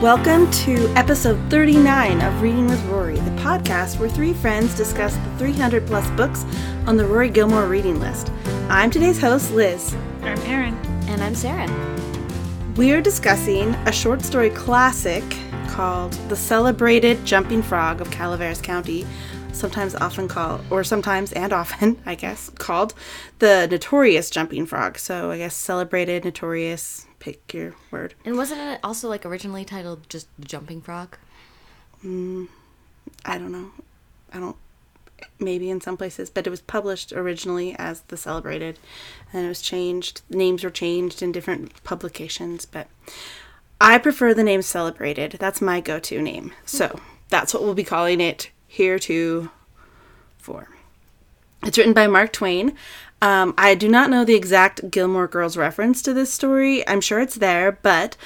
Welcome to episode 39 of Reading with Rory, the podcast where three friends discuss the 300 plus books on the Rory Gilmore reading list. I'm today's host, Liz. I'm Erin. And I'm Sarah. We're discussing a short story classic called The Celebrated Jumping Frog of Calaveras County, sometimes often called, or sometimes and often, I guess, called the Notorious Jumping Frog. So I guess celebrated, notorious, pick your word. And wasn't it also like originally titled just Jumping Frog? Mm, I don't know. I don't. Maybe in some places, but it was published originally as the Celebrated, and it was changed. Names were changed in different publications, but I prefer the name Celebrated. That's my go-to name. So that's what we'll be calling it here to for. It's written by Mark Twain. Um, I do not know the exact Gilmore Girls reference to this story. I'm sure it's there, but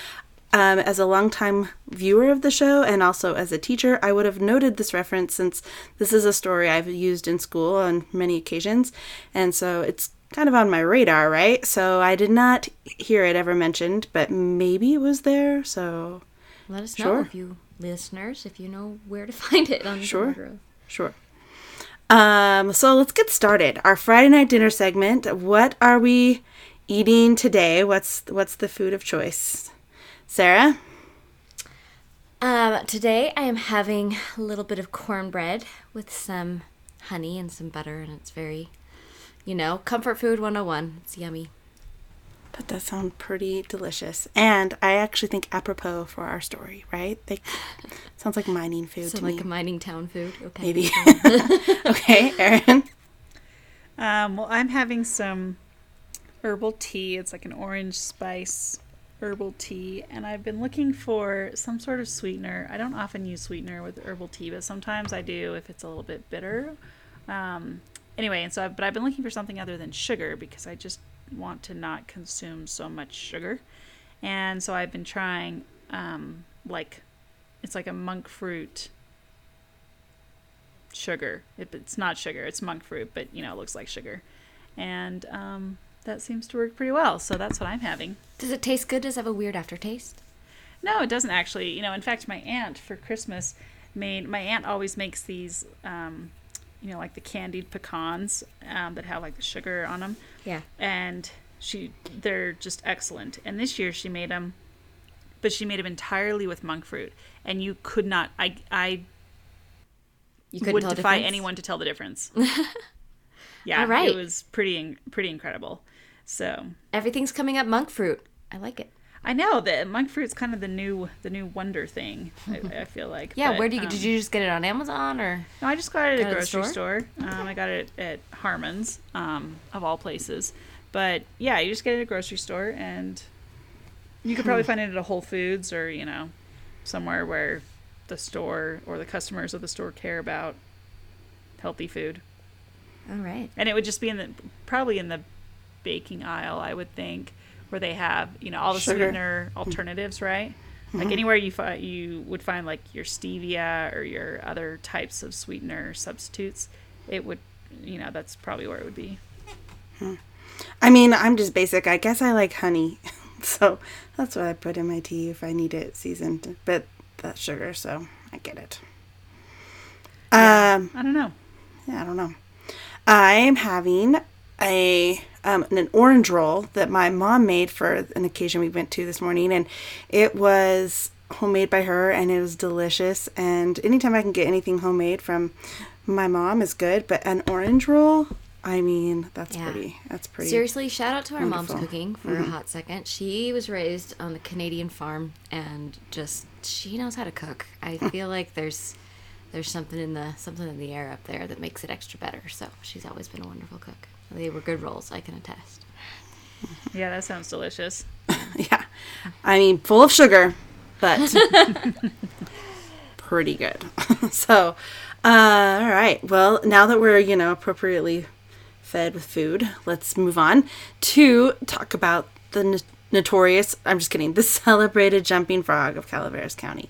um, as a longtime viewer of the show and also as a teacher, I would have noted this reference since this is a story I've used in school on many occasions. And so it's kind of on my radar, right? So I did not hear it ever mentioned, but maybe it was there. So Let us know if you listeners if you know where to find it on Sure. Gilmore Girls. Sure. Um, so let's get started. Our Friday night dinner segment. What are we eating today? What's what's the food of choice? Sarah? Um, today I am having a little bit of cornbread with some honey and some butter, and it's very, you know, comfort food 101. It's yummy. But that does sound pretty delicious. And I actually think apropos for our story, right? They sounds like mining food So to like me. a mining town food. Okay. Maybe. okay, Erin. Um, well, I'm having some herbal tea. It's like an orange spice herbal tea, and I've been looking for some sort of sweetener. I don't often use sweetener with herbal tea, but sometimes I do if it's a little bit bitter. Um, anyway, and so I've, but I've been looking for something other than sugar because I just want to not consume so much sugar, and so I've been trying um, like it's like a monk fruit sugar. It, it's not sugar, it's monk fruit, but you know, it looks like sugar. And um, that seems to work pretty well. So that's what I'm having. Does it taste good? Does it have a weird aftertaste? No, it doesn't actually. You know, in fact, my aunt for Christmas made, my aunt always makes these, um, you know, like the candied pecans um, that have like the sugar on them. Yeah. And she, they're just excellent. And this year she made them, but she made them entirely with monk fruit. And you could not, I, I You couldn't would tell the defy difference? anyone to tell the difference. yeah, All right. it was pretty in- pretty incredible. So Everything's coming up monk fruit. I like it. I know that monk fruit's kind of the new the new wonder thing. I, I feel like. Yeah. But, where do you um, did you just get it on Amazon or? No, I just got it at Got a grocery store? store. Um, I got it at Harmon's, um, of all places. But yeah, you just get it at a grocery store, and you could probably find it at a Whole Foods or you know, somewhere where the store or the customers of the store care about healthy food. All right. and it would just be in the probably in the baking aisle i would think where they have you know all the Sugar. sweetener alternatives right like anywhere you find you would find like your stevia or your other types of sweetener substitutes it would you know that's probably where it would be I mean, I'm just basic. I guess I like honey. So that's what I put in my tea if I need it seasoned. But that's sugar, so I get it. Um i don't know Yeah, I don't know. I'm having a um, an orange roll that my mom made for an occasion we went to this morning, and it was homemade by her, and it was delicious. And anytime I can get anything homemade from my mom is good, but an orange roll, I mean, that's Yeah. pretty. That's pretty. Seriously, shout out to our mom's cooking for a hot second. She was raised on the Canadian farm and just she knows how to cook. I feel like there's there's something in the something in the air up there that makes it extra better. So she's always been a wonderful cook. They were good rolls, I can attest. yeah that sounds delicious Yeah, I mean, full of sugar, but pretty good. so, uh, all right. Well, now that we're you know appropriately fed with food, let's move on to talk about the n- notorious. I'm just kidding. The celebrated jumping frog of Calaveras County.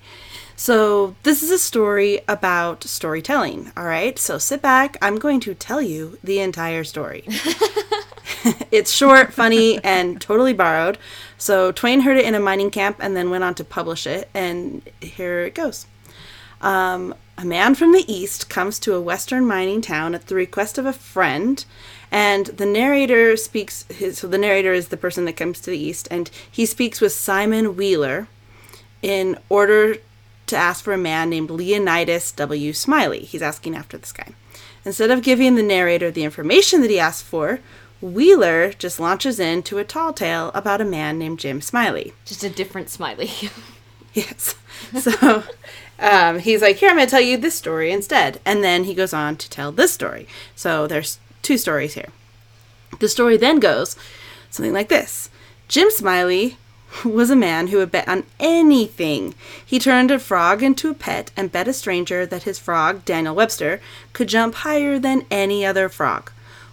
So, this is a story about storytelling, all right? So, sit back. I'm going to tell you the entire story. it's short, funny, and totally borrowed. So Twain heard it in a mining camp and then went on to publish it, and here it goes. Um, a man from the east comes to a western mining town at the request of a friend, and the narrator speaks. His, so the narrator is the person that comes to the east, and he speaks with Simon Wheeler in order to ask for a man named Leonidas W. Smiley. He's asking after this guy. Instead of giving the narrator the information that he asked for, Wheeler just launches into a tall tale about a man named Jim Smiley. Just a different smiley. Yes. So um, he's like, Here, I'm going to tell you this story instead. And then he goes on to tell this story. So there's two stories here. The story then goes something like this Jim Smiley was a man who would bet on anything. He turned a frog into a pet and bet a stranger that his frog, Daniel Webster, could jump higher than any other frog.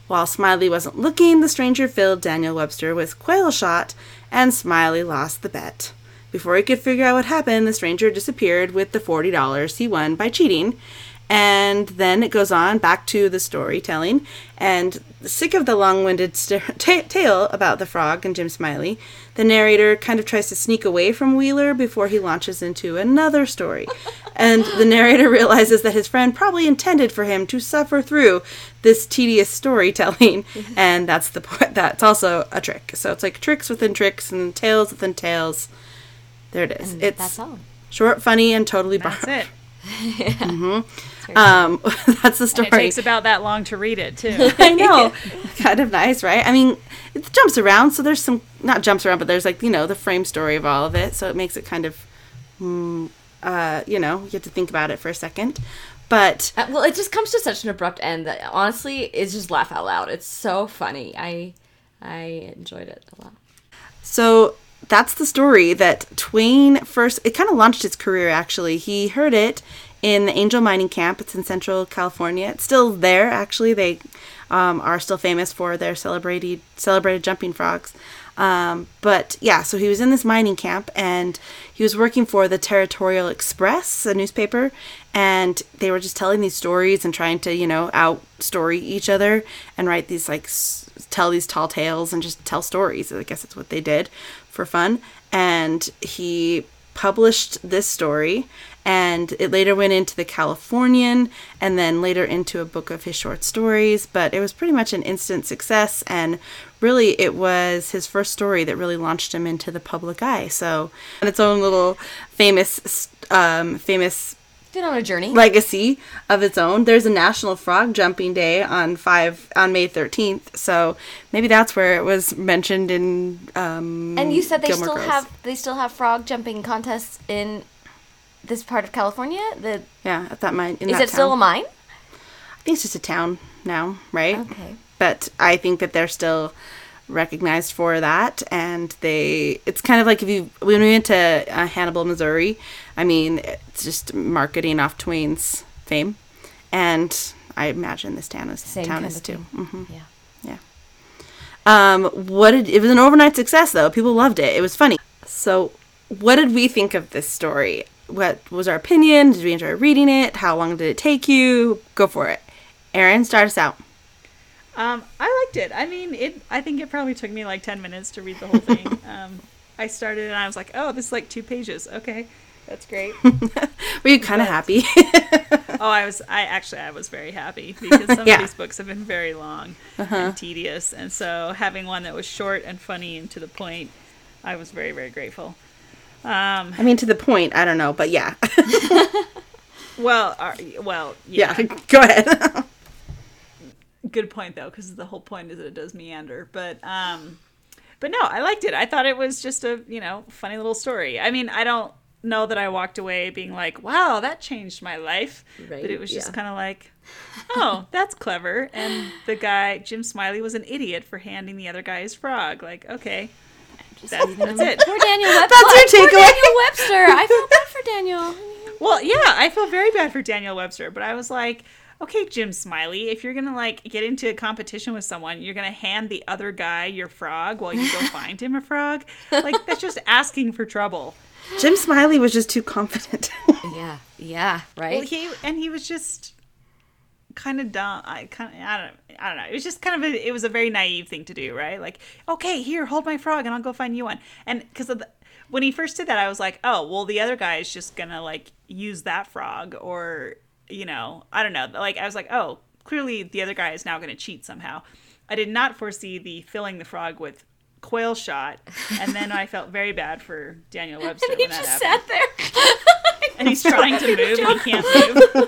While Smiley wasn't looking, the stranger filled Daniel Webster with quail shot, and Smiley lost the bet. Before he could figure out what happened, the stranger disappeared with the $40 he won by cheating. And then it goes on back to the storytelling. And sick of the long winded st- ta tale about the frog and Jim Smiley, the narrator kind of tries to sneak away from Wheeler before he launches into another story. and the narrator realizes that his friend probably intended for him to suffer through this tedious storytelling. and that's the point. That's also a trick. So it's like tricks within tricks and tales within tales. There it is. it's That's all. short, funny, and totally That's borrowed. it. Um, that's the And story. it takes about that long to read it too. I know. kind of nice, right? I mean, it jumps around, so there's some not jumps around, but there's like you know the frame story of all of it, so it makes it kind of, mm, uh, you know, you have to think about it for a second. But Uh, well, it just comes to such an abrupt end that honestly, it's just laugh out loud. It's so funny. I I enjoyed it a lot. So that's the story that Twain first. It kind of launched his career. Actually, he heard it in the Angel Mining Camp. It's in Central California. It's still there. Actually, they um, are still famous for their celebrated celebrated jumping frogs. Um, but yeah, so he was in this mining camp and he was working for the Territorial Express, a newspaper, and they were just telling these stories and trying to, you know, out story each other and write these like s- tell these tall tales and just tell stories. I guess that's what they did for fun. And he published this story and it later went into the Californian and then later into a book of his short stories, but it was pretty much an instant success and really it was his first story that really launched him into the public eye. So, and its own little famous um famous Been on a journey. legacy of its own. There's a National Frog Jumping Day on five on May 13th, so maybe that's where it was mentioned in. Um, and you said they Gilmore still Girls. have they still have frog jumping contests in this part of California. The yeah at that mine. In is that it still a mine? I think it's just a town now, right? Okay. But I think that they're still recognized for that, and they. It's kind of like if you when we went to uh, Hannibal, Missouri. I mean, it's just marketing off Twain's fame, and I imagine this town is Same town is too. thing. hmm Yeah. Yeah. Um, what did it was an overnight success though. People loved it. It was funny. So, what did we think of this story? What was our opinion? Did we enjoy reading it? How long did it take you? Go for it. Erin, start us out. Um, I liked it. I mean, it. I think it probably took me like ten minutes to read the whole thing. um, I started and I was like, "Oh, this is like two pages. Okay, that's great." Were you kind of happy? oh, I was. I actually, I was very happy because some Yeah. of these books have been very long and tedious, and so having one that was short and funny and to the point, I was very, very grateful. Um, I mean, to the point. I don't know, but yeah, well, uh, well, yeah. yeah. Go ahead. Good point though because the whole point is that it does meander but um but no i liked it i thought it was just a you know funny little story i mean i don't know that i walked away being like wow that changed my life Right, but it was just yeah. kind of like oh that's clever and the guy jim smiley was an idiot for handing the other guy his frog like okay that, that's it Poor Daniel Webster. That's your Poor takeaway? Daniel Webster. I feel bad for Daniel. Well, yeah, I feel very bad for Daniel Webster, but I was like, okay, Jim Smiley, if you're gonna like get into a competition with someone, you're gonna hand the other guy your frog while you go find him a frog. Like that's just asking for trouble. Jim Smiley was just too confident. Yeah. Yeah. Right. Well, he and he was just kind of dumb. I kind of I don't I don't know. It was just kind of a it was a very naive thing to do, right? Like, okay, here, hold my frog, and I'll go find you one. And because of the, when he first did that, I was like, oh, well, the other guy is just gonna like use that frog, or you know, I don't know. Like, I was like, oh, clearly the other guy is now gonna cheat somehow. I did not foresee the filling the frog with quail shot, and then I felt very bad for Daniel Webster And he when that just happened. sat there. and he's trying to move and he can't move.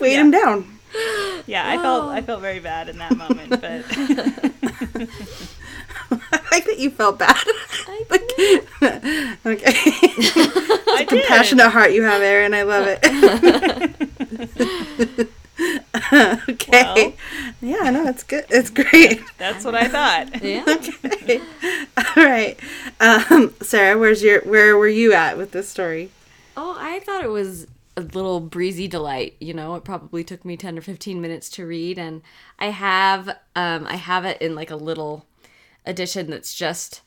Weighed him down. Yeah, I felt I oh. felt very bad in that moment, but I like that you felt bad. Like- okay. I did. Passionate heart you have, Erin. I love it. okay. yeah, no, it's good. It's great. That's what I thought. Yeah. Okay. All right. Um, Sarah, where's your where were you at with this story? Oh, I thought it was a little breezy delight. You know, it probably took me ten or fifteen minutes to read, and I have um, I have it in like a little edition that's just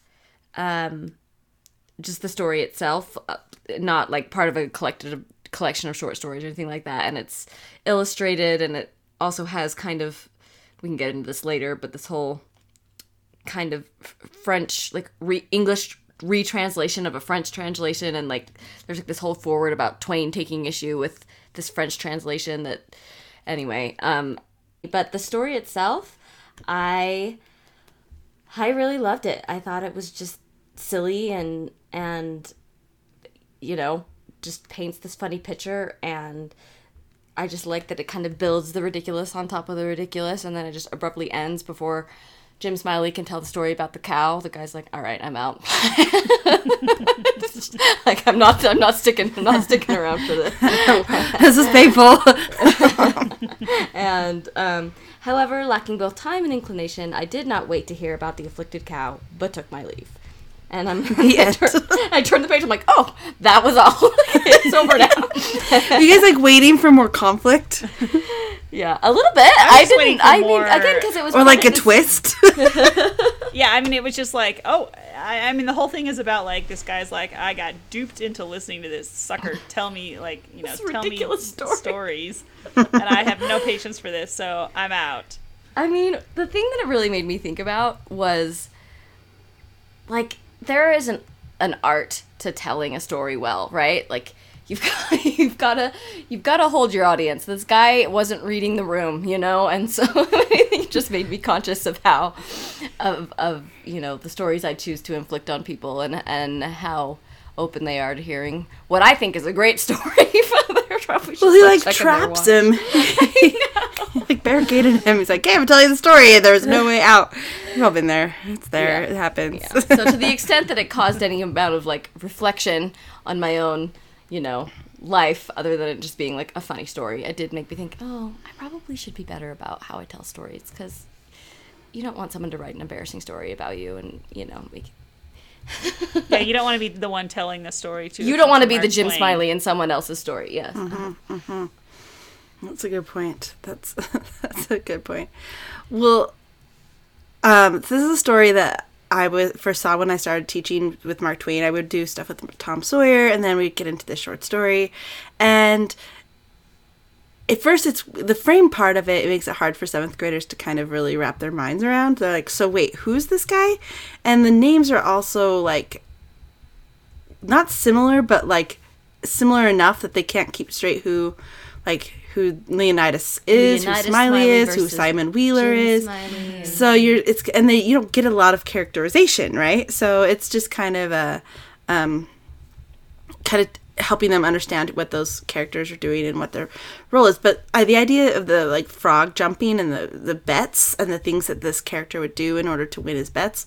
um, just the story itself, uh, not like part of a collected collection of short stories or anything like that. And it's illustrated, and it also has kind of we can get into this later, but this whole kind of French, like re- English retranslation of a French translation, and like there's like this whole foreword about Twain taking issue with this French translation. That anyway, um, but the story itself, I I really loved it. I thought it was just silly and and you know just paints this funny picture and I just like that it kind of builds the ridiculous on top of the ridiculous and then it just abruptly ends before Jim Smiley can tell the story about the cow. The guy's like, "All right, I'm out." like I'm not I'm not sticking I'm not sticking around for this. this is painful. And um, however, lacking both time and inclination, I did not wait to hear about the afflicted cow, but took my leave. And I'm I, end. turned, I turned the page. I'm like, oh, that was all. it's over now. you guys like waiting for more conflict yeah, a little bit. I, was waiting didn't. for I mean, more- again, because it was or like a twist? Yeah, I mean, it was just like, oh, I, I mean, the whole thing is about like this guy's like, I got duped into listening to this sucker tell me like, you know, This tell me story. stories, and I have no patience for this, so I'm out. I mean, the thing that it really made me think about was like there is an an art to telling a story well, right? Like you've got you've got to you've got to hold your audience. This guy wasn't reading the room, you know, and so it just made me conscious of how of of you know the stories I choose to inflict on people and and how open they are to hearing what I think is a great story. They're probably just, well, he like traps him. like barricaded him. He's like, "Okay, I'm gonna tell you the story. There's no way out." We've all been there. It's there. Yeah. It happens. Yeah. So to the extent that it caused any amount of like reflection on my own, you know, life, other than it just being like a funny story, it did make me think, oh, I probably should be better about how I tell stories because you don't want someone to write an embarrassing story about you and you know make. Yeah, you don't want to be the one telling the story to. You don't want to be Mark the Jim Twain. Smiley in someone else's story. Yes. Mm-hmm, mm-hmm. That's a good point. That's that's a good point. Well, um, this is a story that I was first saw when I started teaching with Mark Twain. I would do stuff with Tom Sawyer, and then we'd get into this short story. And at first, it's the frame part of it. It makes it hard for seventh graders to kind of really wrap their minds around. They're like, "So wait, who's this guy?" And the names are also like not similar, but like similar enough that they can't keep straight who, like who Leonidas is, Leonidas who Smiley, Smiley is, who Simon Wheeler Jim is. Smiley So you're it's and they you don't get a lot of characterization, right? So it's just kind of a um, kind of helping them understand what those characters are doing and what their role is. But uh, the idea of the like frog jumping and the the bets and the things that this character would do in order to win his bets,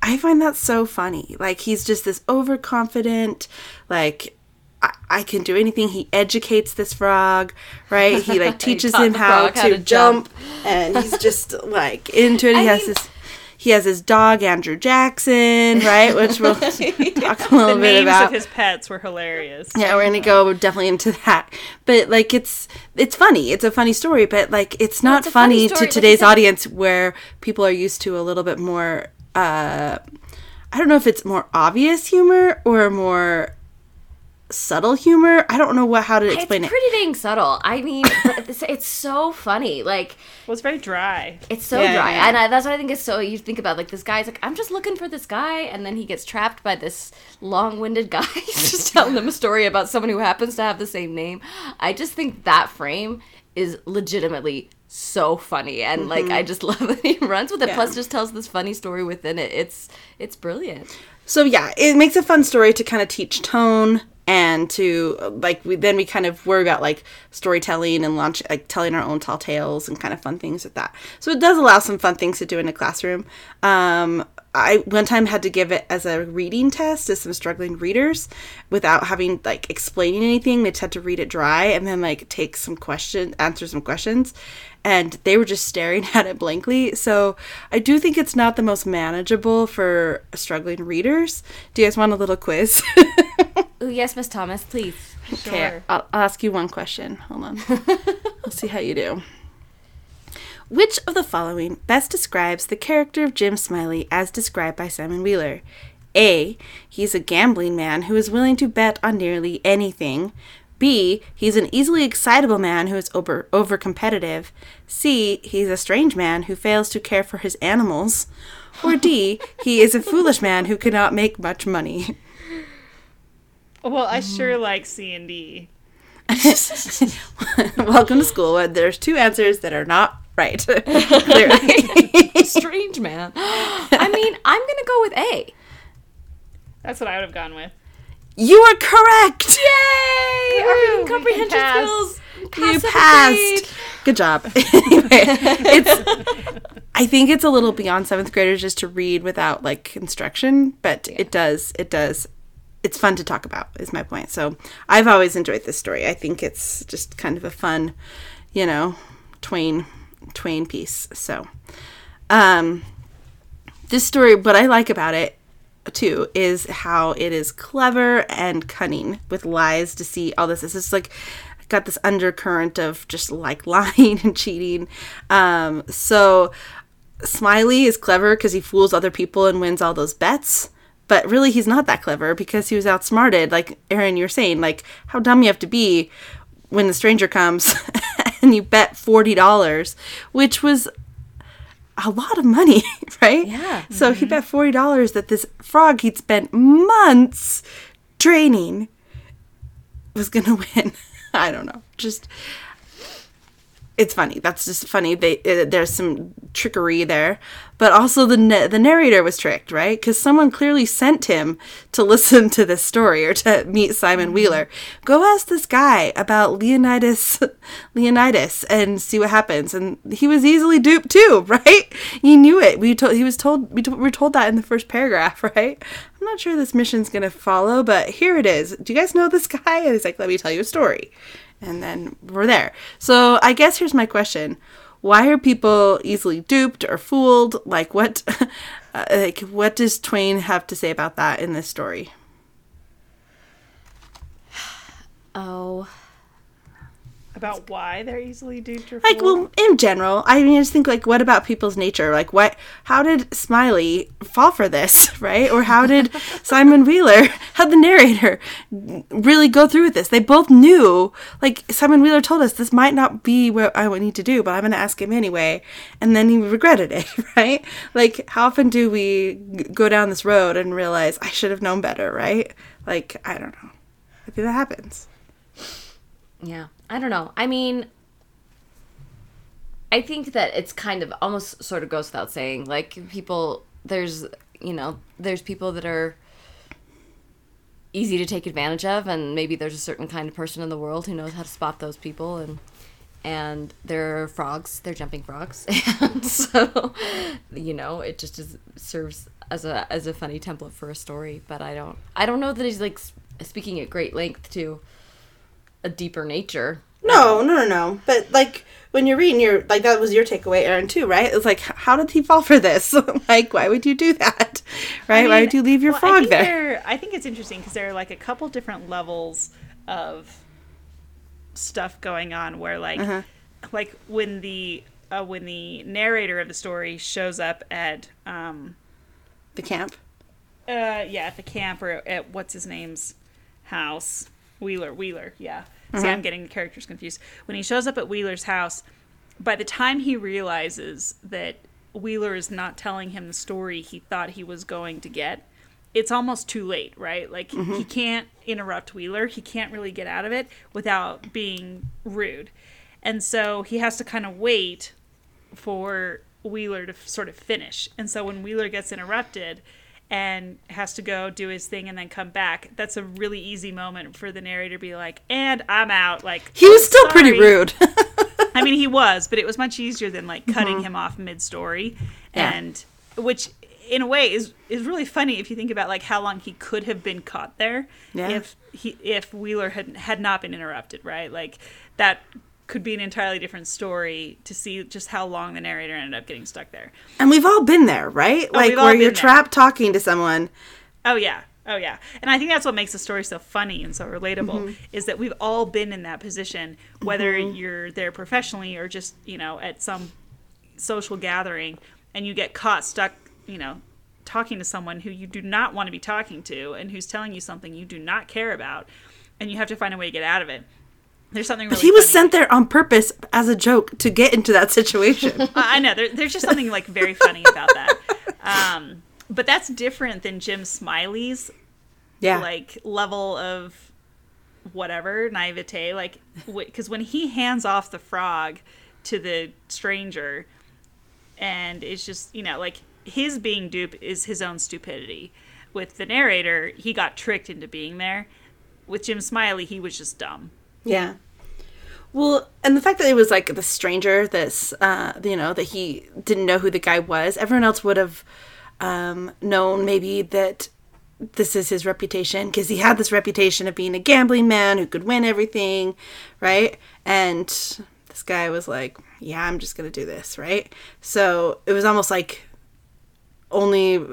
I find that so funny. Like he's just this overconfident, like. I, I can do anything. He educates this frog, right? He like teaches taught him how, to, how to jump, and he's just like into it. He I has mean- this he has his dog Andrew Jackson, right? Which we'll talk a little bit names about. of his pets were hilarious. yeah, we're gonna go definitely into that. But like, it's it's funny. It's a funny story, but like, it's not it's funny funny, to today's audience where people are used to a little bit more. uh I don't know if it's more obvious humor or more subtle humor. I don't know what how to explain it's it. pretty dang subtle. I mean, it's, it's so funny. Like Well, it's very dry. it's so Yeah, dry, yeah. and I, that's what I think is so. You think about like this guy's like, I'm just looking for this guy, and then he gets trapped by this long-winded guy He's just telling them a story about someone who happens to have the same name. I just think that frame is legitimately so funny, and like I mm-hmm. just love that he runs with it. Yeah. Plus, just tells this funny story within it. It's it's brilliant. So yeah, it makes a fun story to kind of teach tone and to like we then we kind of worry about like storytelling and launch like telling our own tall tales and kind of fun things with that. So it does allow some fun things to do in a classroom. Um, I one time had to give it as a reading test to some struggling readers without having like explaining anything. They just had to read it dry and then like take some question answer some questions and they were just staring at it blankly. So I do think it's not the most manageable for struggling readers. Do you guys want a little quiz? Ooh, yes, Miss Thomas, please. Okay, Sure. I'll, I'll ask you one question. Hold on. I'll see how you do. Which of the following best describes the character of Jim Smiley as described by Simon Wheeler? A. He's a gambling man who is willing to bet on nearly anything. B. He's an easily excitable man who is over over competitive. C. He's a strange man who fails to care for his animals. Or D. He is a foolish man who cannot make much money. Well, I Mm. sure like C and D. Welcome to school. where There's two answers that are not right. Clearly. Strange man. I mean, I'm gonna go with A. That's what I would have gone with. you are correct. Yay! Our reading comprehension pass. skills. You Pass every passed. grade. Good job. anyway, it's. I think it's a little beyond seventh graders just to read without like instruction, but it does. It does. It's fun to talk about. Is my point. So I've always enjoyed this story. I think it's just kind of a fun, you know, Twain, Twain piece. So, um, this story. What I like about it too is how it is clever and cunning with lies to see all this. It's just like got this undercurrent of just like lying and cheating. Um, so Smiley is clever because he fools other people and wins all those bets. But really, he's not that clever because he was outsmarted. Like Erin, you're saying, like how dumb you have to be when the stranger comes and you bet forty dollars, which was a lot of money, right? Yeah. So he mm-hmm. bet forty dollars that this frog he'd spent months training was gonna win. I don't know. Just it's funny. That's just funny. They uh, there's some trickery there, but also the na- the narrator was tricked, right? Because someone clearly sent him to listen to this story or to meet Simon Wheeler. Go ask this guy about Leonidas Leonidas and see what happens. And he was easily duped too, right? He knew it. We told he was told we, to- we were told that in the first paragraph, right? I'm not sure this mission's gonna follow, but here it is. Do you guys know this guy? And he's like, let me tell you a story and then we're there. So I guess here's my question: Why are people easily duped or fooled? Like what, uh, like what does Twain have to say about that in this story? Oh, About why they're easily duped or Like, fooled? well, in general, I mean, I just think like, what about people's nature? Like, what? How did Smiley fall for this, right? Or how did Simon Wheeler, how the narrator, really go through with this? They both knew. Like Simon Wheeler told us, this might not be what I would need to do, but I'm going to ask him anyway. And then he regretted it, right? Like, how often do we g- go down this road and realize I should have known better, right? Like, I don't know. I think that happens. yeah. I don't know. I mean, I think that it's kind of almost sort of goes without saying. Like people, there's you know, there's people that are easy to take advantage of, and maybe there's a certain kind of person in the world who knows how to spot those people, and and they're frogs, they're jumping frogs, and so you know, it just is, serves as a as a funny template for a story. But I don't, I don't know that he's like speaking at great length to a deeper nature. No, no, no, no. But like when you're reading, you're like that was your takeaway, Erin, too, right? It's like, how did he fall for this? like, why would you do that, right? I why would you leave your well, I frog think there? I think it's interesting because there are like a couple different levels of stuff going on where like Uh-huh. like when the uh, when the narrator of the story shows up at um The camp. uh yeah at the camp or at what's his name's house Wheeler, Wheeler, yeah. See, I'm mm-hmm. getting the characters confused. When he shows up at Wheeler's house, by the time he realizes that Wheeler is not telling him the story he thought he was going to get, it's almost too late, right? Like he mm-hmm. can't interrupt Wheeler. He can't really get out of it without being rude. And so he has to kind of wait for Wheeler to sort of finish. And so when Wheeler gets interrupted and has to go do his thing and then come back, that's a really easy moment for the narrator to be like, "And I'm out." Like He was still pretty rude. I mean, he was, but it was much easier than like cutting him off mid-story, Mm-hmm. Yeah. and which, in a way, is is really funny if you think about like how long he could have been caught there Yeah. if he if Wheeler had had not been interrupted, right? Like that could be an entirely different story to see just how long the narrator ended up getting stuck there. and we've all been there, right? like Oh, we've where you're there. trapped talking to someone. Oh yeah. Oh yeah. And I think that's what makes the story so funny and so relatable Mm-hmm. is that we've all been in that position whether you're there professionally or just, you know, at some social gathering and you get caught stuck, you know, talking to someone who you do not want to be talking to and who's telling you something you do not care about and you have to find a way to get out of it. There's something really He was funny. sent there on purpose as a joke to get into that situation. I I know there, there's just something like very funny about that. Um, but that's different than Jim Smiley's yeah. like level of whatever naivete like because when he hands off the frog to the stranger and it's just you know like his being dupe is his own stupidity with the narrator he got tricked into being there with jim smiley he was just dumb Yeah. Well, and the fact that it was like the stranger that's, uh, you know, that he didn't know who the guy was, everyone else would have um, known maybe that this is his reputation because he had this reputation of being a gambling man who could win everything, right? And this guy was like, yeah, I'm just going to do this, right? So it was almost like only.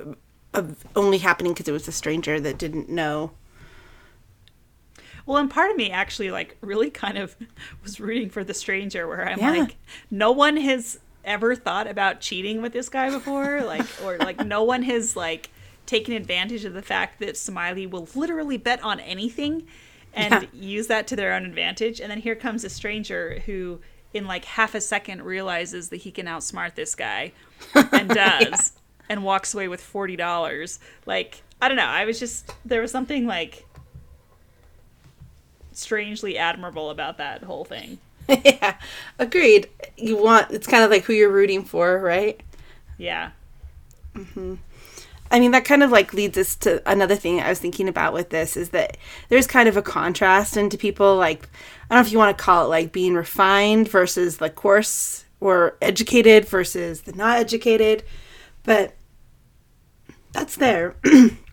Uh, only happening because it was a stranger that didn't know. Well and part of me actually like really kind of was rooting for the stranger where i'm Yeah. like no one has ever thought about cheating with this guy before like or like no one has like taken advantage of the fact that smiley will literally bet on anything and Yeah. use that to their own advantage and then here comes a stranger who in like half a second realizes that he can outsmart this guy and does and walks away with $40 like i don't know i was just there was something like strangely admirable about that whole thing. yeah, agreed. You want it's kind of like who you're rooting for, right? Yeah. Hmm. I mean, that kind of like leads us to another thing I was thinking about with this is that there's kind of a contrast into people like I don't know if you want to call it like being refined versus the coarse or educated versus the not educated, but that's there.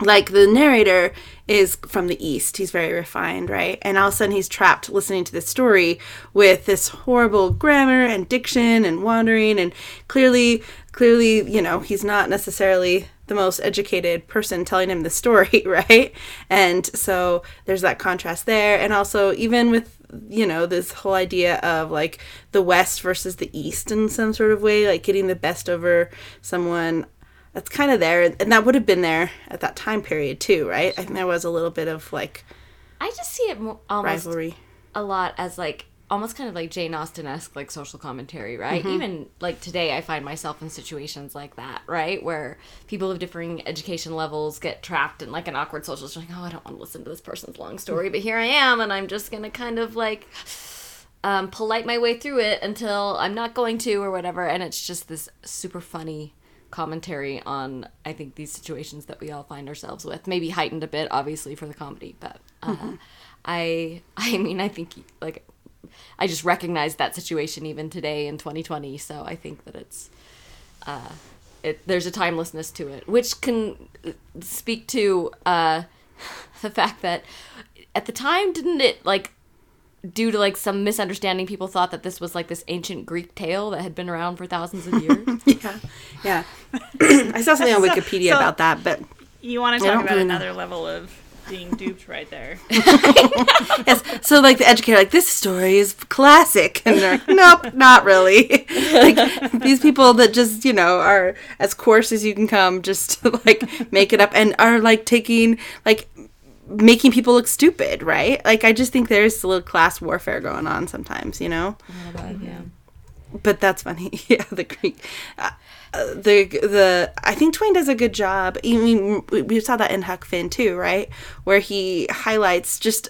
like the narrator is from the east. He's very refined right? And all of a sudden he's trapped listening to this story with this horrible grammar and diction and wandering. And clearly clearly you know he's not necessarily the most educated person telling him the story right? And so there's that contrast there. And also even with you know this whole idea of like the west versus the east in some sort of way like getting the best over someone that's kind of there and that would have been there at that time period too right i think there was a little bit of like I just see it mo- almost rivalry a lot as like almost kind of like Jane Austen esque like social commentary, right? Even like today, I find myself in situations like that, right, where people of differing education levels get trapped in like an awkward social. Like, oh, I don't want to listen to this person's long story, but here I am, and I'm just gonna kind of like um, polite my way through it until I'm not going to or whatever, and it's just this super funny commentary on I think these situations that we all find ourselves with. Maybe heightened a bit, obviously, for the comedy, but uh, I I mean I think like I just recognize that situation even today in 2020. So I think that it's uh, it there's a timelessness to it, which can speak to uh, the fact that at the time didn't it like due to like some misunderstanding people thought that this was like this ancient greek tale that had been around for thousands of years. Yeah. Yeah. I saw something on So- wikipedia so- about that but You want to talk about really know. another level of being duped right there. yes. So like the educator like this story is classic. And they're like nope not really. Like these people that just you know are as coarse as you can come just to like make it up and are like taking like making people look stupid, right? Like I just think there's a little class warfare going on sometimes, you know. yeah. But that's funny. yeah, the Greek. Uh, uh, the the I think Twain does a good job. I mean, we- we saw that in Huck Finn too, right? Where he highlights just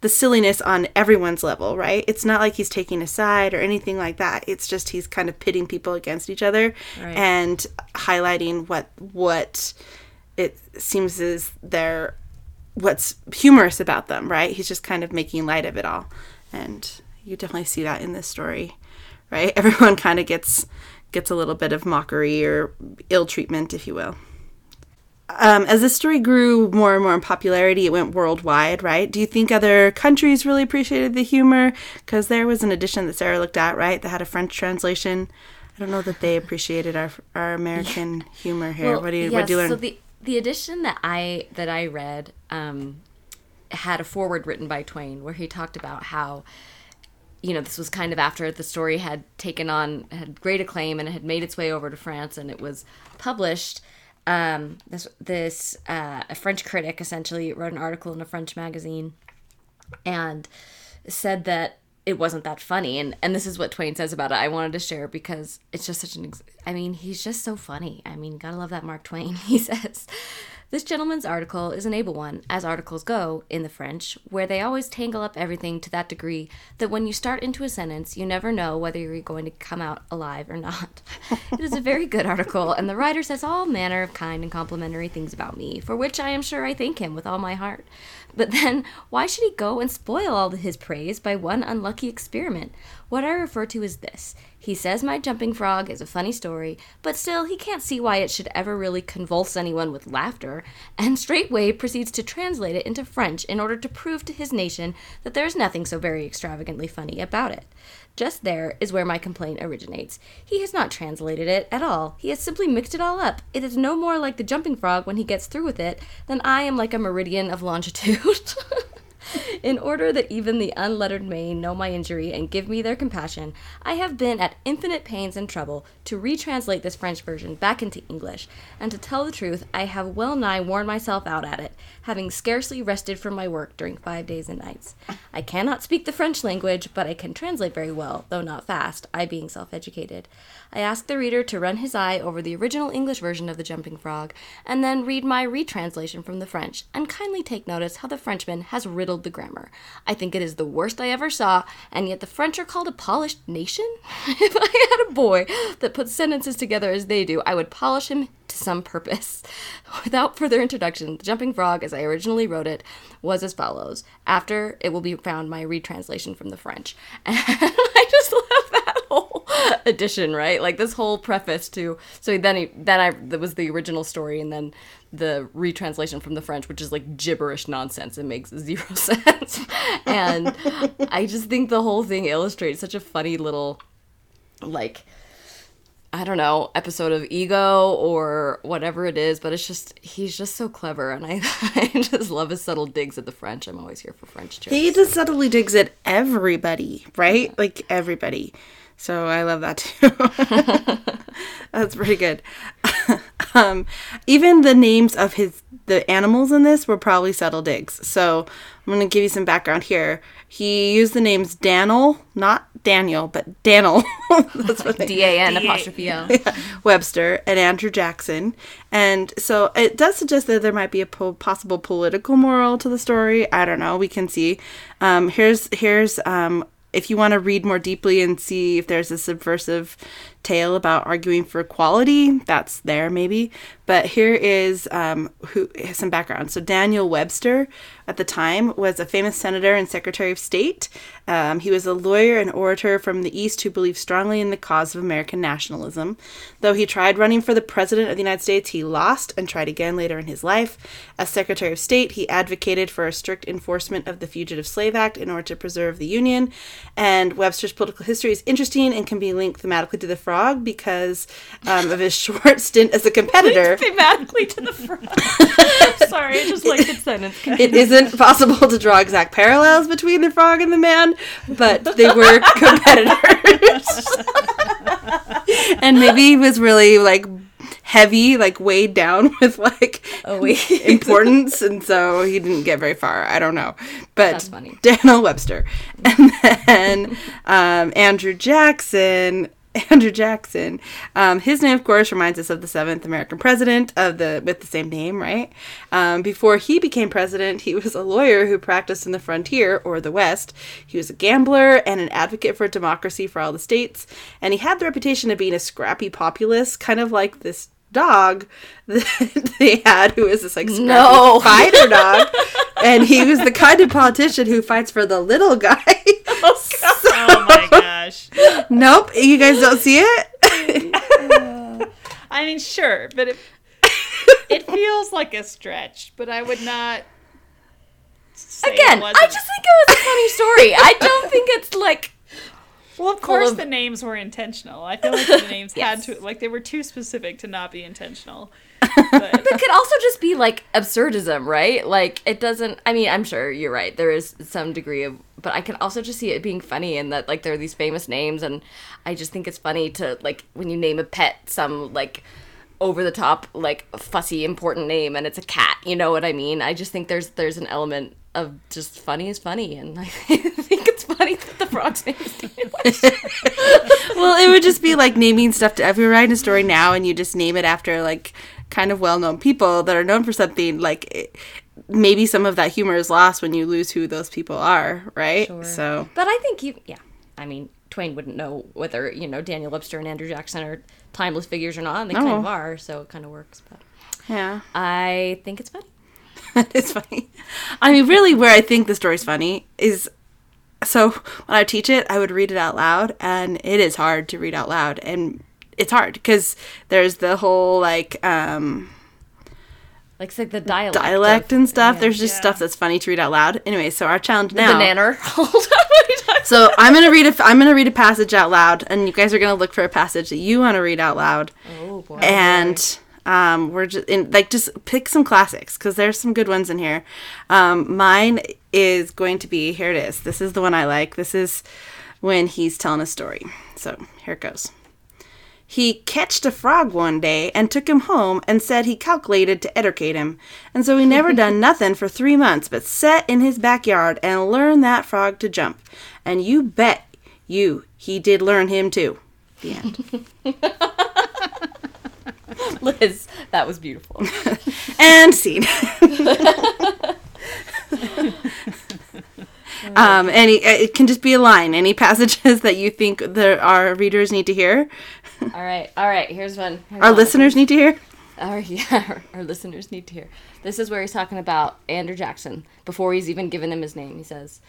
the silliness on everyone's level, right? It's not like he's taking a side or anything like that. It's just he's kind of pitting people against each other Right. and highlighting what what it seems is their what's humorous about them, right? He's just kind of making light of it all. And you definitely see that in this story, right? Everyone kind of gets gets a little bit of mockery or ill treatment, if you will. Um, as this story grew more and more in popularity, it went worldwide, right? Do you think other countries really appreciated the humor? Because there was an edition that Sarah looked at, right, that had a French translation. I don't know that they appreciated our our American humor here. what do you what do you learn? So the the edition that I that I read um, had a foreword written by Twain where he talked about how you know this was kind of after the story had taken on had great acclaim and it had made its way over to France and it was published. Um, this this uh, a French critic essentially wrote an article in a French magazine and said that it wasn't that funny and and this is what Twain says about it. I wanted to share because it's just such an ex- I mean, he's just so funny. I mean, got to love that Mark Twain. He says this gentleman's article is an able one, as articles go in the French, where they always tangle up everything to that degree that when you start into a sentence, you never know whether you're going to come out alive or not. it is a very good article, and the writer says all manner of kind and complimentary things about me, for which I am sure I thank him with all my heart. But then, why should he go and spoil all his praise by one unlucky experiment? What I refer to is this. He says my jumping frog is a funny story, but still he can't see why it should ever really convulse anyone with laughter, and straightway proceeds to translate it into French in order to prove to his nation that there is nothing so very extravagantly funny about it. Just there is where my complaint originates. He has not translated it at all. He has simply mixed it all up. It is no more like the jumping frog when he gets through with it than I am like a meridian of longitude. In order that even the unlettered may know my injury and give me their compassion, I have been at infinite pains and trouble to retranslate this French version back into English, and to tell the truth, I have well nigh worn myself out at it, having scarcely rested from my work during five days and nights. I cannot speak the French language, but I can translate very well, though not fast, I being self educated. I ask the reader to run his eye over the original English version of The Jumping Frog, and then read my retranslation from the French, and kindly take notice how the Frenchman has riddled the grammar. I think it is the worst I ever saw, and yet the French are called a polished nation? if I had a boy that put sentences together as they do, I would polish him to some purpose. Without further introduction, The Jumping Frog, as I originally wrote it, was as follows. After it will be found my retranslation from the French. And I just love that whole edition, right? Like this whole preface to so then he then I that was the original story and then the retranslation from the French, which is like gibberish nonsense. It makes zero sense. and I just think the whole thing illustrates such a funny little like I don't know, episode of Ego or whatever it is, but it's just he's just so clever and I, I just love his subtle digs at the French. I'm always here for French jokes. He just subtly digs at everybody, right? Like everybody. So I love that too. That's pretty good. um, even the names of his the animals in this were probably subtle digs. So I'm gonna give you some background here. He used the names Daniel, not Daniel, but Daniel. That's what they D A N apostrophe L. Webster and Andrew Jackson. And so it does suggest that there might be a po- possible political moral to the story. I don't know. We can see. Um, here's here's um, if you want to read more deeply and see if there's a subversive tale about arguing for equality, that's there maybe. But here is um, who some background. So Daniel Webster at the time was a famous senator and secretary of state. Um, he was a lawyer and orator from the East who believed strongly in the cause of American nationalism. Though he tried running for the president of the United States, he lost and tried again later in his life. As secretary of state, he advocated for a strict enforcement of the Fugitive Slave Act in order to preserve the Union. And Webster's political history is interesting and can be linked thematically to the frog because um, of his short stint as a competitor. thematically to the front. Sorry, I just like the sentence. it isn't possible to draw exact parallels between the frog and the man, but they were competitors. and maybe he was really like heavy, like weighed down with like Oh, importance, and so he didn't get very far. I don't know, but That's funny. Daniel Webster, and then um, Andrew Jackson. Andrew Jackson. Um, his name, of course, reminds us of the seventh American president of the with the same name, right? Um, before he became president, he was a lawyer who practiced in the frontier or the West. He was a gambler and an advocate for democracy for all the states, and he had the reputation of being a scrappy populist, kind of like this dog that they had, who is this like scrappy No. fighter dog, and he was the kind of politician who fights for the little guy. Oh my gosh. Nope, you guys don't see it. I mean, sure, but it it feels like a stretch. But I would not. Say Again, it I wasn't. just think it was a funny story. I don't think it's like Well, of course, of- the names were intentional. I feel like the names Yes. had to, like, they were too specific to not be intentional. But it could also just be like absurdism, right? Like it doesn't. I mean, I'm sure you're right. There is some degree of, but I can also just see it being funny and that like there are these famous names, and I just think it's funny to like when you name a pet some like over the top like fussy important name and it's a cat. You know what I mean? I just think there's there's an element of just funny is funny, and I think it's funny that the frog's name is well, it would just be like naming stuff. To, if you're writing a story now and you just name it after like kind of well-known people that are known for something, like it, maybe some of that humor is lost when you lose who those people are, right? So But I think you, yeah. I mean, Twain wouldn't know whether you know Daniel Webster and Andrew Jackson are timeless figures or not, and they kind of are, so it kind of works. But yeah. I think it's funny. it's funny. I mean, really, where I think the story's funny is so when I teach it, I would read it out loud, and it is hard to read out loud, and it's hard because there's the whole like um, Like it's like the dialect, dialect of- and stuff. yeah. There's just Yeah. stuff that's funny to read out loud. Anyway, so our challenge now. banana. Hold on, what are you talking? So I'm gonna read a I'm gonna read a passage out loud, and you guys are gonna look for a passage that you want to read out loud, Oh boy. and um, we're just in like just pick some classics because there's some good ones in here. Um, mine is going to be here. It is. This is the one I like. This is when he's telling a story. So here it goes. He catched a frog one day and took him home and said he calculated to educate him. And so he never done nothing for three months but sat in his backyard and learn that frog to jump. And you bet you he did learn him too. The end. Liz, that was beautiful. and scene. um, any it can just be a line. Any passages that you think that our readers need to hear, all right, all right. Here's one. Here's our one. listeners need to hear. Our, yeah, our, listeners need to hear. This is where he's talking about Andrew Jackson before he's even given him his name. He says,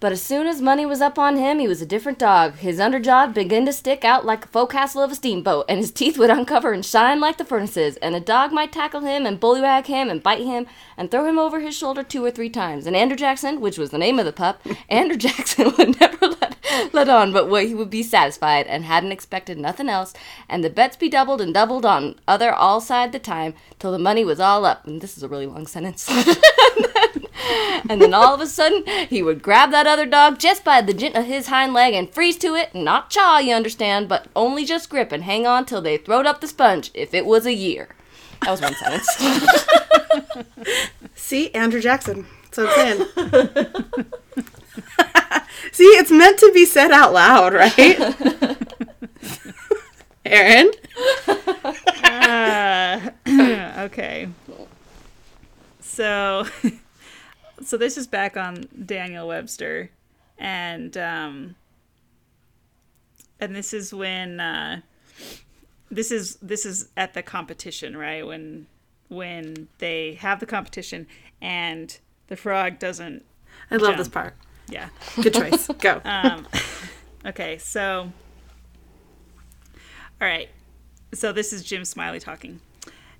But as soon as money was up on him, he was a different dog. His underjaw began to stick out like the forecastle of a steamboat, and his teeth would uncover and shine like the furnaces. And a dog might tackle him and bullywag him and bite him and throw him over his shoulder two or three times. And Andrew Jackson, which was the name of the pup, Andrew Jackson would never let, let on but what he would be satisfied and hadn't expected nothing else. And the bets be doubled and doubled on other all side the time till the money was all up. And this is a really long sentence. And then all of a sudden, he would grab that other dog just by the jint of his hind leg and freeze to it, not chaw, you understand, but only just grip and hang on till they throwed up the sponge, if it was a year. That was one sentence. See, Andrew Jackson. So it's in. See, it's meant to be said out loud, right? Erin. Uh, okay. So, so this is back on Daniel Webster, and um, and this is when uh, this is this is at the competition, right? When when they have the competition and the frog doesn't. I love Jump. this part. Yeah. Good choice. Go. Um, okay, so. All right. So this is Jim Smiley talking.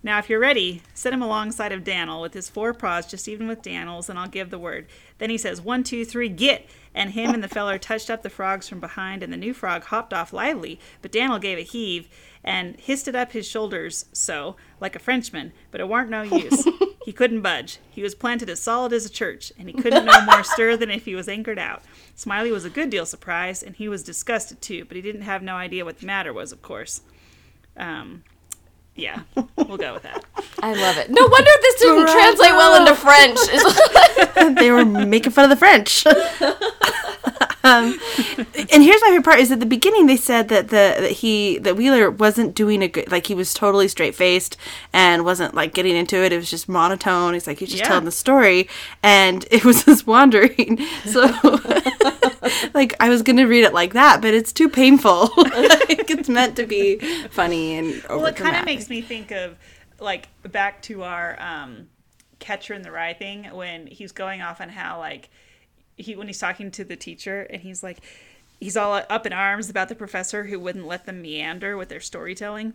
Now, if you're ready, set him alongside of Daniel with his four paws, just even with Daniel's, and I'll give the word. Then he says, one, two, three, get! And him and the feller touched up the frogs from behind, and the new frog hopped off lively, but Daniel gave a heave and hissed it up his shoulders so, like a Frenchman, but it warn't no use. He couldn't budge. He was planted as solid as a church, and he couldn't no more stir than if he was anchored out. Smiley was a good deal surprised, and he was disgusted too, but he didn't have no idea what the matter was, of course. Um, Yeah, we'll go with that. I love it. No wonder this didn't translate well into French. they were making fun of the French. Um, and here's my favorite part: is at the beginning they said that the that he that Wheeler wasn't doing a good like he was totally straight faced and wasn't like getting into it. It was just monotone. He's like he's just Yeah. telling the story, and it was just wandering. So, like I was gonna read it like that, but it's too painful. like, it's meant to be funny and Well, it kind of makes me think of like back to our um, Catcher in the Rye thing when he's going off on how like he when he's talking to the teacher and he's like he's all up in arms about the professor who wouldn't let them meander with their storytelling.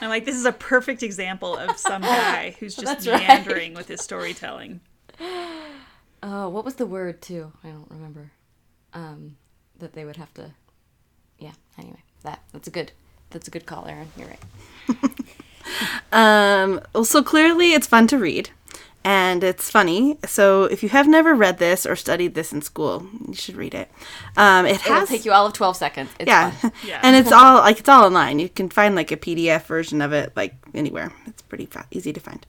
I'm like, this is a perfect example of some guy who's just That's right. meandering with his storytelling. oh, what was the word too? I don't remember. Um, that they would have to. Yeah. Anyway, that that's a good that's a good call, Erin. You're right. Um, well, so clearly it's fun to read and it's funny. So if you have never read this or studied this in school, you should read it. Um, it It'll take you all of twelve seconds. It's yeah, fun. Yeah. and it's all like it's all online. You can find like a PDF version of it like anywhere. It's pretty fa- easy to find.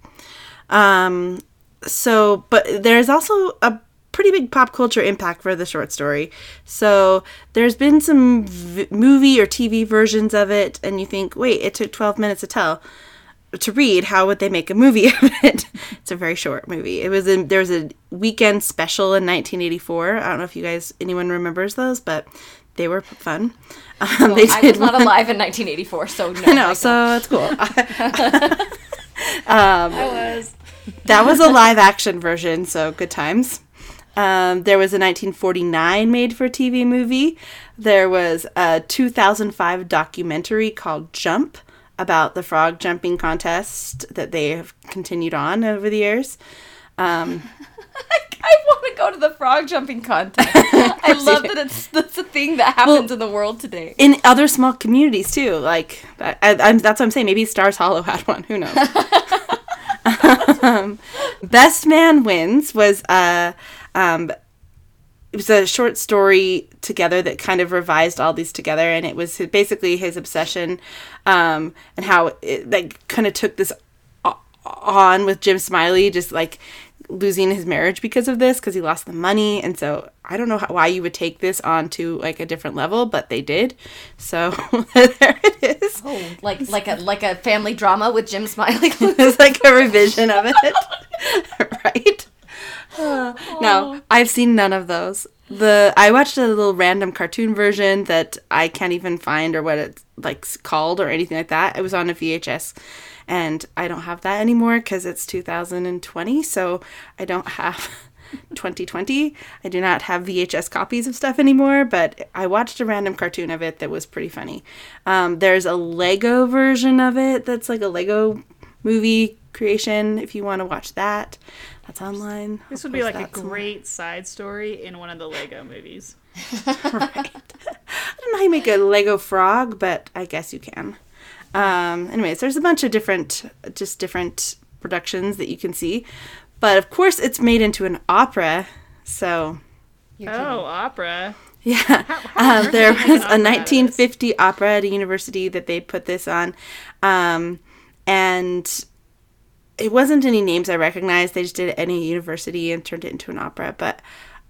Um, so, but there's also a pretty big pop culture impact for the short story. So there's been some v- movie or TV versions of it, and you think, wait, it took 12 minutes to tell to read. How would they make a movie of it? it's a very short movie. It was in there was a weekend special in 1984. I don't know if you guys anyone remembers those, but they were fun. Um, they I was not one- alive in 1984, so no. no know, so it's cool. I was. that was a live action version, so good times. Um, there was a 1949 made for TV movie. There was a 2005 documentary called Jump about the frog jumping contest that they have continued on over the years. Um, I want to go to the frog jumping contest. I love that it's that's a thing that happens in the world today. in other small communities too, like I, I, I'm, that's what I'm saying. Maybe Stars Hollow had one. Who knows? um, Best Man Wins was uh, um, it was a short story together that kind of revised all these together, and it was basically his obsession um, and how it like kind of took this on with Jim Smiley, just like losing his marriage because of this because he lost the money and so i don't know how, why you would take this on to like a different level but they did. So there it is. Oh, like like a like a family drama with Jim Smiley. it's like a revision of it. Right no i've seen none of those. The i watched a little random cartoon version that i can't even find or what it's like called or anything like that. It was on a vhs and i don't have that anymore because it's 2020 so i don't have 2020 i do not have vhs copies of stuff anymore but i watched a random cartoon of it that was pretty funny. Um, there's a lego version of it that's like a lego movie creation if you want to watch that that's online This I'll would be like a that somewhere. great side story in one of the Lego movies. I don't know how you make a Lego frog, but I guess you can. Um, anyways, there's a bunch of different, just different productions that you can see, but of course it's made into an opera. So Oh, opera. yeah, how um, on there earth did they was a an opera out of this? 1950 opera at a university that they put this on, um, and it wasn't any names I recognized. They just did it at any university and turned it into an opera, but.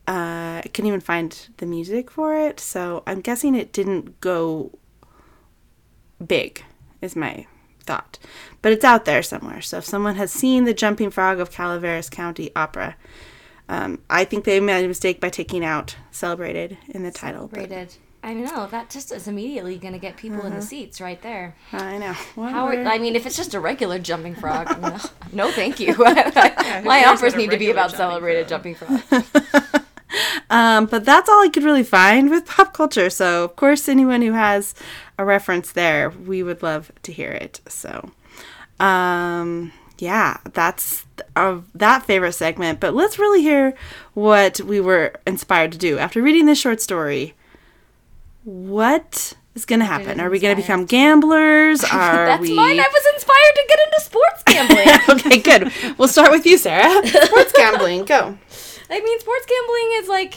Uh, I couldn't even find the music for it, so I'm guessing it didn't go big, is my thought. But it's out there somewhere. So if someone has seen the Jumping Frog of Calaveras County Opera, um, I think they made a mistake by taking out "celebrated" in the title. but- Rated. I know that just is immediately going to get people in the seats right there. I know. How are, I mean, if it's just a regular jumping frog, no, no thank you. who My cares operas what a need to be about jumping celebrated frog? jumping frog. Um, but that's all I could really find with pop culture. So, of course, anyone who has a reference there, we would love to hear it. So, um, yeah, that's uh, that favorite segment. But let's really hear what we were inspired to do after reading this short story. What is going to happen? Are we going to become gamblers? Are That's we? mine. I was inspired to get into sports gambling. okay, good. We'll start with you, Sarah. Sports gambling, go. I mean, sports gambling is like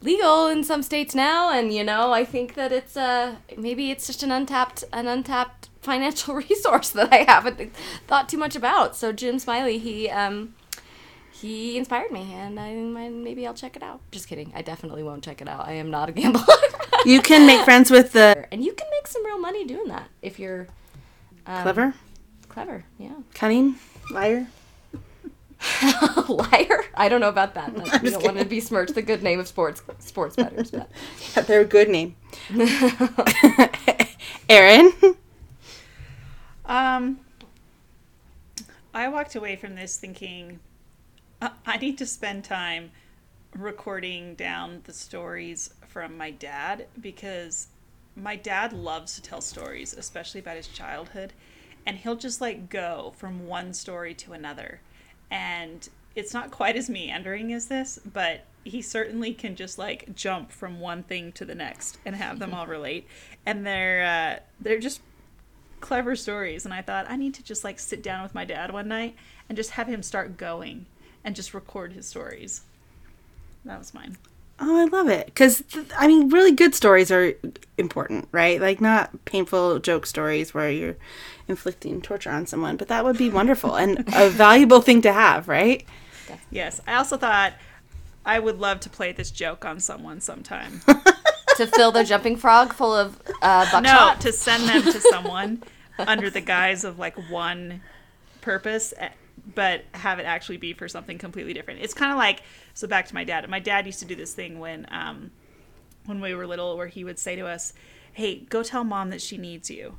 legal in some states now, and you know, I think that it's uh maybe it's just an untapped an untapped financial resource that I haven't thought too much about. So Jim Smiley, he um, he inspired me, and I maybe I'll check it out. Just kidding. I definitely won't check it out. I am not a gambler. You can make friends with the and you can make some real money doing that if you're um, clever, Clever, yeah. cunning, liar. Liar. I don't know about that. That- we don't want to besmirch the good name of sports sports bettors, but They're a good name. Erin. Um, I walked away from this thinking uh, I need to spend time recording down the stories from my dad because my dad loves to tell stories, especially about his childhood, and he'll just like go from one story to another. And it's not quite as meandering as this, but he certainly can just like jump from one thing to the next and have them all relate. And they're uh, they're just clever stories and I thought I need to just like sit down with my dad one night and just have him start going and just record his stories. That was mine. Oh, I love it. Because, I mean, really good stories are important, right? Like, not painful joke stories where you're inflicting torture on someone, but that would be wonderful and a valuable thing to have, right? Yes, I also thought I would love to play this joke on someone sometime. to fill the jumping frog full of uh, no, to send them to someone under the guise of like one purpose, eh, but have it actually be for something completely different. It's kind of like so. Back to my dad. My dad used to do this thing when um, when we were little, where he would say to us, "Hey, go tell mom that she needs you."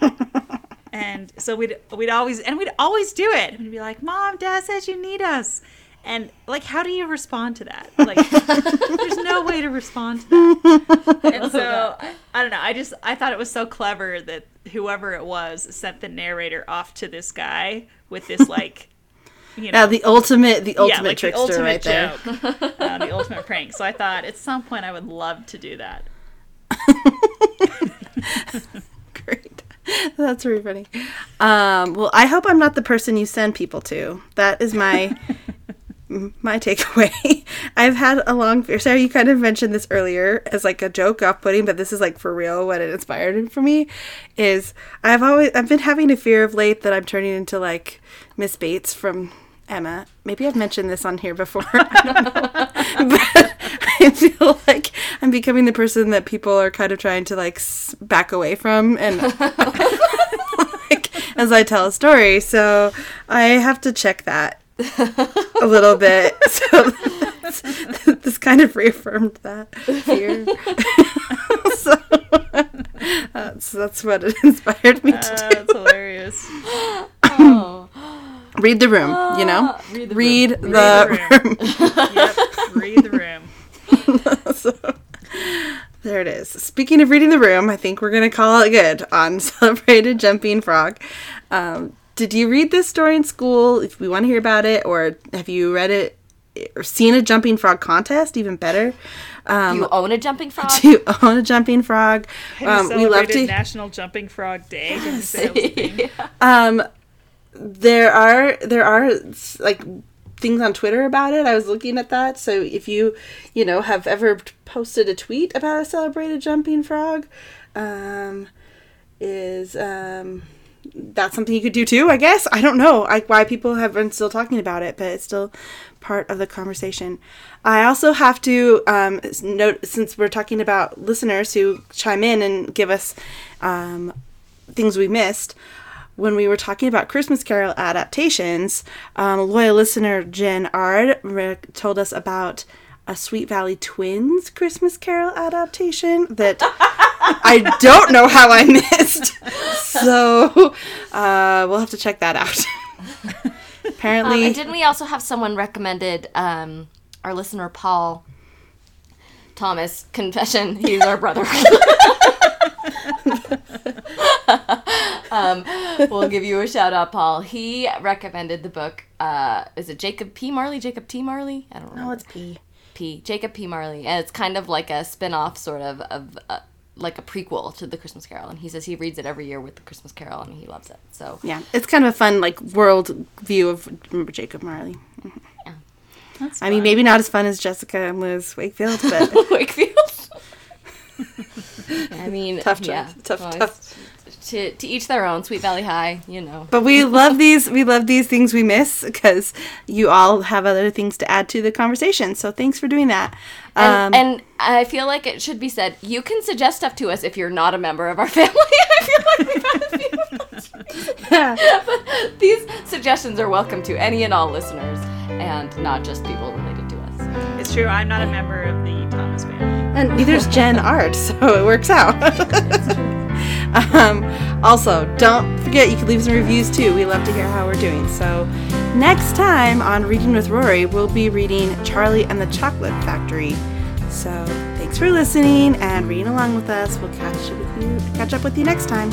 and so we'd we'd always and we'd always do it. We'd be like, "Mom, Dad says you need us." And like, how do you respond to that? Like, there's no way to respond to that. And so I, I don't know. I just I thought it was so clever that whoever it was sent the narrator off to this guy with this like, you know, Now, the ultimate, the ultimate yeah, like trickster the ultimate right there. uh, the ultimate prank. So I thought at some point I would love to do that. Great. That's really funny. Um, well, I hope I'm not the person you send people to. That is my my takeaway. I've had a long fear. Sarah, you kind of mentioned this earlier as like a joke off putting, but this is like for real what it inspired for me is I've always I've been having a fear of late that I'm turning into like Miss Bates from Emma. Maybe I've mentioned this on here before. I don't know. but I feel like I'm becoming the person that people are kind of trying to like back away from and like as I tell a story. So I have to check that a little bit. So this kind of reaffirmed that fear. so that's, that's what it inspired me to Uh, do. that's hilarious. oh. Read the room, you know? Ah, read the Read room. the Read the room. Yep, read the room. so, there it is. Speaking of reading the room, I think we're going to call it good on Celebrated Jumping Frog. Um, did you read this story in school? If we want to hear about it, or have you read it or seen a jumping frog contest? Even better. Um, Do you own a jumping frog? do you own a jumping frog? Have you Um, we love celebrated to. National Jumping Frog Day? Didn't say that was a thing. Um, there are there are like things on Twitter about it. I was looking at that. So if you you know have ever posted a tweet about a celebrated jumping frog, um, is um that's something you could do too. I guess I don't know like why people have been still talking about it, but it's still part of the conversation. I also have to um, note since we're talking about listeners who chime in and give us um, things we missed when we were talking about Christmas Carol adaptations, um, loyal listener Jen Ard told us about a Sweet Valley Twins Christmas Carol adaptation that I don't know how I missed. So uh, we'll have to check that out. Um, Apparently, and didn't we also have someone recommended um, our listener Paul Thomas confession? He's our brother. um, we'll give you a shout out, Paul. He recommended the book. Uh, is it Jacob P. Marley? Jacob T. Marley? I don't know. no, it's P. P. Jacob P. Marley, and it's kind of like a spin-off, sort of of uh, like a prequel to the Christmas Carol. And he says he reads it every year with the Christmas Carol, and he loves it. So Yeah, it's kind of a fun like world view of remember Jacob Marley. That's I mean, maybe not as fun as Jessica and Liz Wakefield, but Wakefield. I mean, Tough choice. yeah. Tough- Well, tough. It's to to each their own. Sweet Valley High, you know. But we love these. We love these things we miss because you all have other things to add to the conversation. So thanks for doing that. And, Um, and I feel like it should be said, you can suggest stuff to us if you're not a member of our family. I feel like we've had a few of these suggestions are welcome to any and all listeners, and not just people related to us. It's true. I'm not a member of the Thomas family. and neither's Jen Art, so it works out. Um, also, don't forget you can leave some reviews too. We love to hear how we're doing. So, next time on Reading with Rory, we'll be reading Charlie and the Chocolate Factory. So, thanks for listening and reading along with us. We'll catch up with you catch up with you next time.